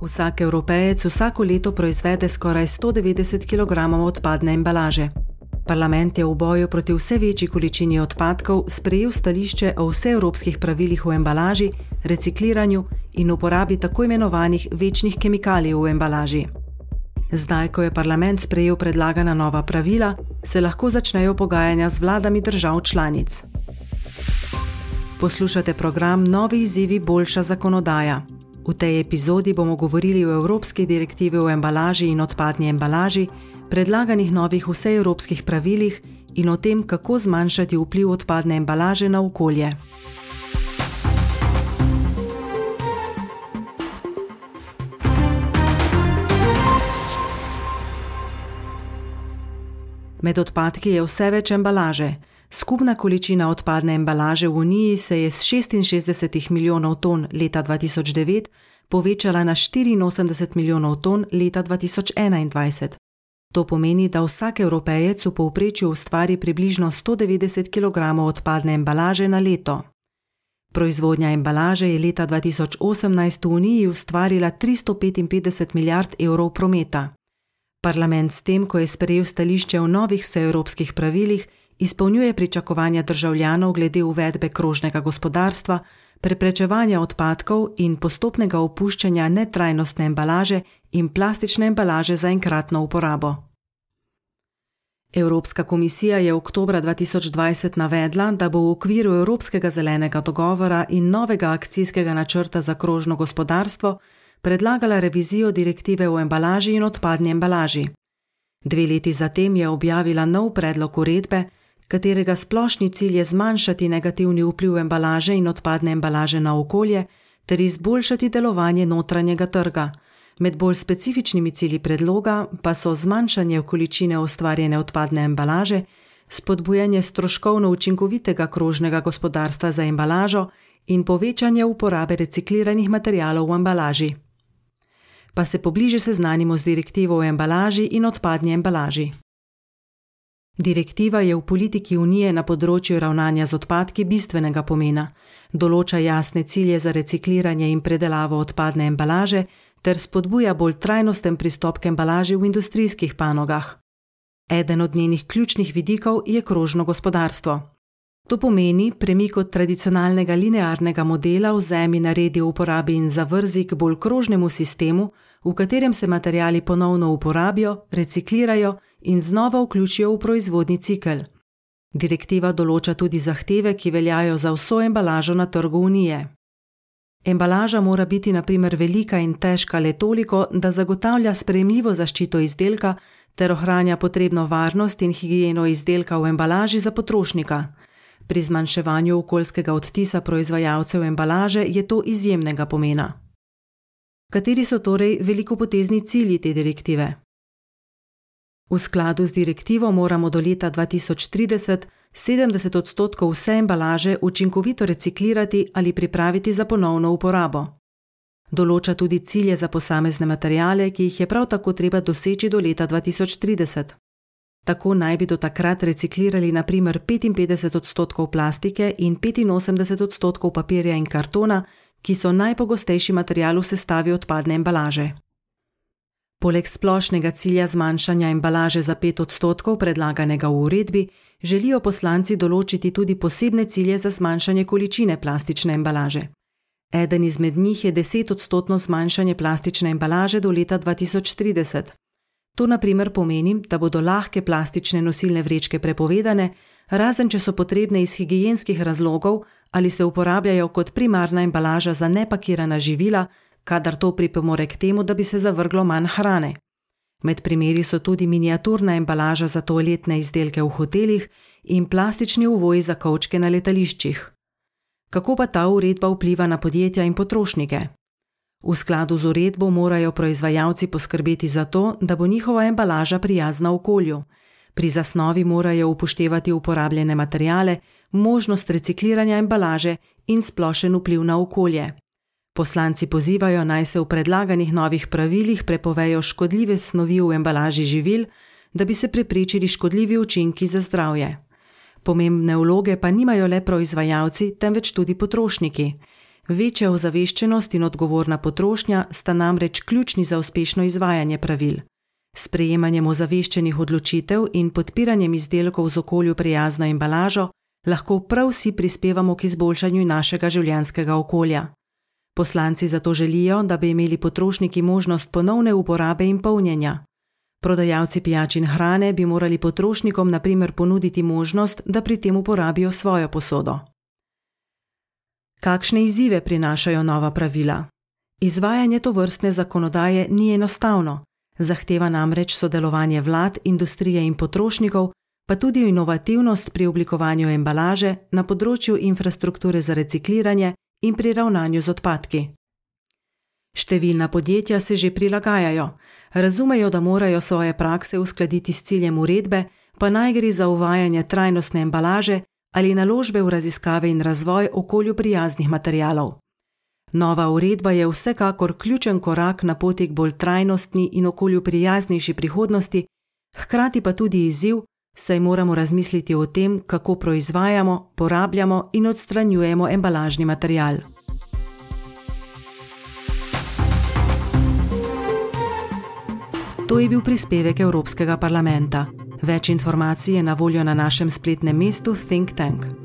Vsak evropejec vsako leto proizvede skoraj 190 kg odpadne embalaže. Parlament je v boju proti vse večji količini odpadkov sprejel stališče o vseevropskih pravilih v embalaži, recikliranju in uporabi tako imenovanih večnih kemikalij v embalaži. Zdaj, ko je parlament sprejel predlagana nova pravila, se lahko začnejo pogajanja z vladami držav članic. Poslušate program Novi izzivi, boljša zakonodaja. V tej epizodi bomo govorili o Evropski direktivi o embalaži in odpadni embalaži, predlaganih novih vseevropskih pravilih in o tem, kako zmanjšati vpliv odpadne embalaže na okolje. Med odpadki je vse več embalaže. Skupna količina odpadne embalaže v Uniji se je z 66 milijonov ton leta 2009 povečala na 84 milijonov ton leta 2021. To pomeni, da vsak evropejec v povprečju ustvari približno 190 kg odpadne embalaže na leto. Proizvodnja embalaže je leta 2018 v Uniji ustvarila 355 milijard evrov prometa. Parlament s tem, ko je sprejel stališče o novih vseevropskih pravilih, izpolnjuje pričakovanja državljanov glede uvedbe krožnega gospodarstva, preprečevanja odpadkov in postopnega opuščanja netrajnostne embalaže in plastične embalaže za enkratno uporabo. Evropska komisija je oktober 2020 navedla, da bo v okviru Evropskega zelenega dogovora in novega akcijskega načrta za krožno gospodarstvo predlagala revizijo direktive o embalaži in odpadni embalaži. Dve leti zatem je objavila nov predlog uredbe, katerega splošni cilj je zmanjšati negativni vpliv embalaže in odpadne embalaže na okolje ter izboljšati delovanje notranjega trga. Med bolj specifičnimi cilji predloga pa so zmanjšanje količine ustvarjene odpadne embalaže, spodbujanje stroškovno učinkovitega krožnega gospodarstva za embalažo in povečanje uporabe recikliranih materijalov v embalaži. Pa se pobliže seznanimo z direktivo o embalaži in odpadni embalaži. Direktiva je v politiki Unije na področju ravnanja z odpadki bistvenega pomena. Določa jasne cilje za recikliranje in predelavo odpadne embalaže ter spodbuja bolj trajnosten pristop k embalaži v industrijskih panogah. Eden od njenih ključnih vidikov je krožno gospodarstvo. To pomeni premik od tradicionalnega linearnega modela vzemi naredi v uporabi in zavrzi k bolj krožnemu sistemu, v katerem se materijali ponovno uporabijo, reciklirajo in znova vključijo v proizvodni cikl. Direktiva določa tudi zahteve, ki veljajo za vso embalažo na trgu Unije. Embalaža mora biti na primer velika in težka le toliko, da zagotavlja sprejemljivo zaščito izdelka ter ohranja potrebno varnost in higieno izdelka v embalaži za potrošnika. Pri zmanjševanju okoljskega odtisa proizvajalcev embalaže je to izjemnega pomena. Kateri so torej velikopotezni cilji te direktive? V skladu z direktivo moramo do leta 2030 70 odstotkov vse embalaže učinkovito reciklirati ali pripraviti za ponovno uporabo. Določa tudi cilje za posamezne materijale, ki jih je prav tako treba doseči do leta 2030. Tako naj bi do takrat reciklirali naprimer 55 odstotkov plastike in 85 odstotkov papirja in kartona, ki so najpogostejši material v sestavi odpadne embalaže. Poleg splošnega cilja zmanjšanja embalaže za 5 odstotkov predlaganega v uredbi, želijo poslanci določiti tudi posebne cilje za zmanjšanje količine plastične embalaže. Eden izmed njih je 10 odstotno zmanjšanje plastične embalaže do leta 2030. To naprimer pomeni, da bodo lahke plastične nosilne vrečke prepovedane, razen če so potrebne iz higijenskih razlogov ali se uporabljajo kot primarna embalaža za nepakirana živila, kadar to pripomore k temu, da bi se zavrglo manj hrane. Med primeri so tudi miniaturna embalaža za toaletne izdelke v hotelih in plastični uvoji za kavčke na letališčih. Kako pa ta uredba vpliva na podjetja in potrošnike? V skladu z uredbo morajo proizvajalci poskrbeti za to, da bo njihova embalaža prijazna okolju. Pri zasnovi morajo upoštevati uporabljene materijale, možnost recikliranja embalaže in splošen vpliv na okolje. Poslanci pozivajo naj se v predlaganih novih pravilih prepovejo škodljive snovi v embalaži živil, da bi se preprečili škodljivi učinki za zdravje. Pomembne vloge pa nimajo le proizvajalci, temveč tudi potrošniki. Večja ozaveščenost in odgovorna potrošnja sta namreč ključni za uspešno izvajanje pravil. S prejemanjem ozaveščenih odločitev in podpiranjem izdelkov z okolju prijazno embalažo lahko prav vsi prispevamo k izboljšanju našega življenjskega okolja. Poslanci zato želijo, da bi imeli potrošniki možnost ponovne uporabe in polnjenja. Prodajalci pijač in hrane bi morali potrošnikom naprimer ponuditi možnost, da pri tem uporabijo svojo posodo. Kakšne izzive prinašajo nova pravila? Izvajanje to vrstne zakonodaje ni enostavno, zahteva namreč sodelovanje vlad, industrije in potrošnikov, pa tudi inovativnost pri oblikovanju embalaže na področju infrastrukture za recikliranje in pri ravnanju z odpadki. Številna podjetja se že prilagajajo, razumejo, da morajo svoje prakse uskladiti s ciljem uredbe, pa naj gre za uvajanje trajnostne embalaže ali naložbe v raziskave in razvoj okolju prijaznih materijalov. Nova uredba je vsekakor ključen korak na poti k bolj trajnostni in okolju prijaznejši prihodnosti, hkrati pa tudi izziv, saj moramo razmisliti o tem, kako proizvajamo, porabljamo in odstranjujemo embalažni material. To je bil prispevek Evropskega parlamenta. Več informacij je na voljo na našem spletnem mestu Think Tank.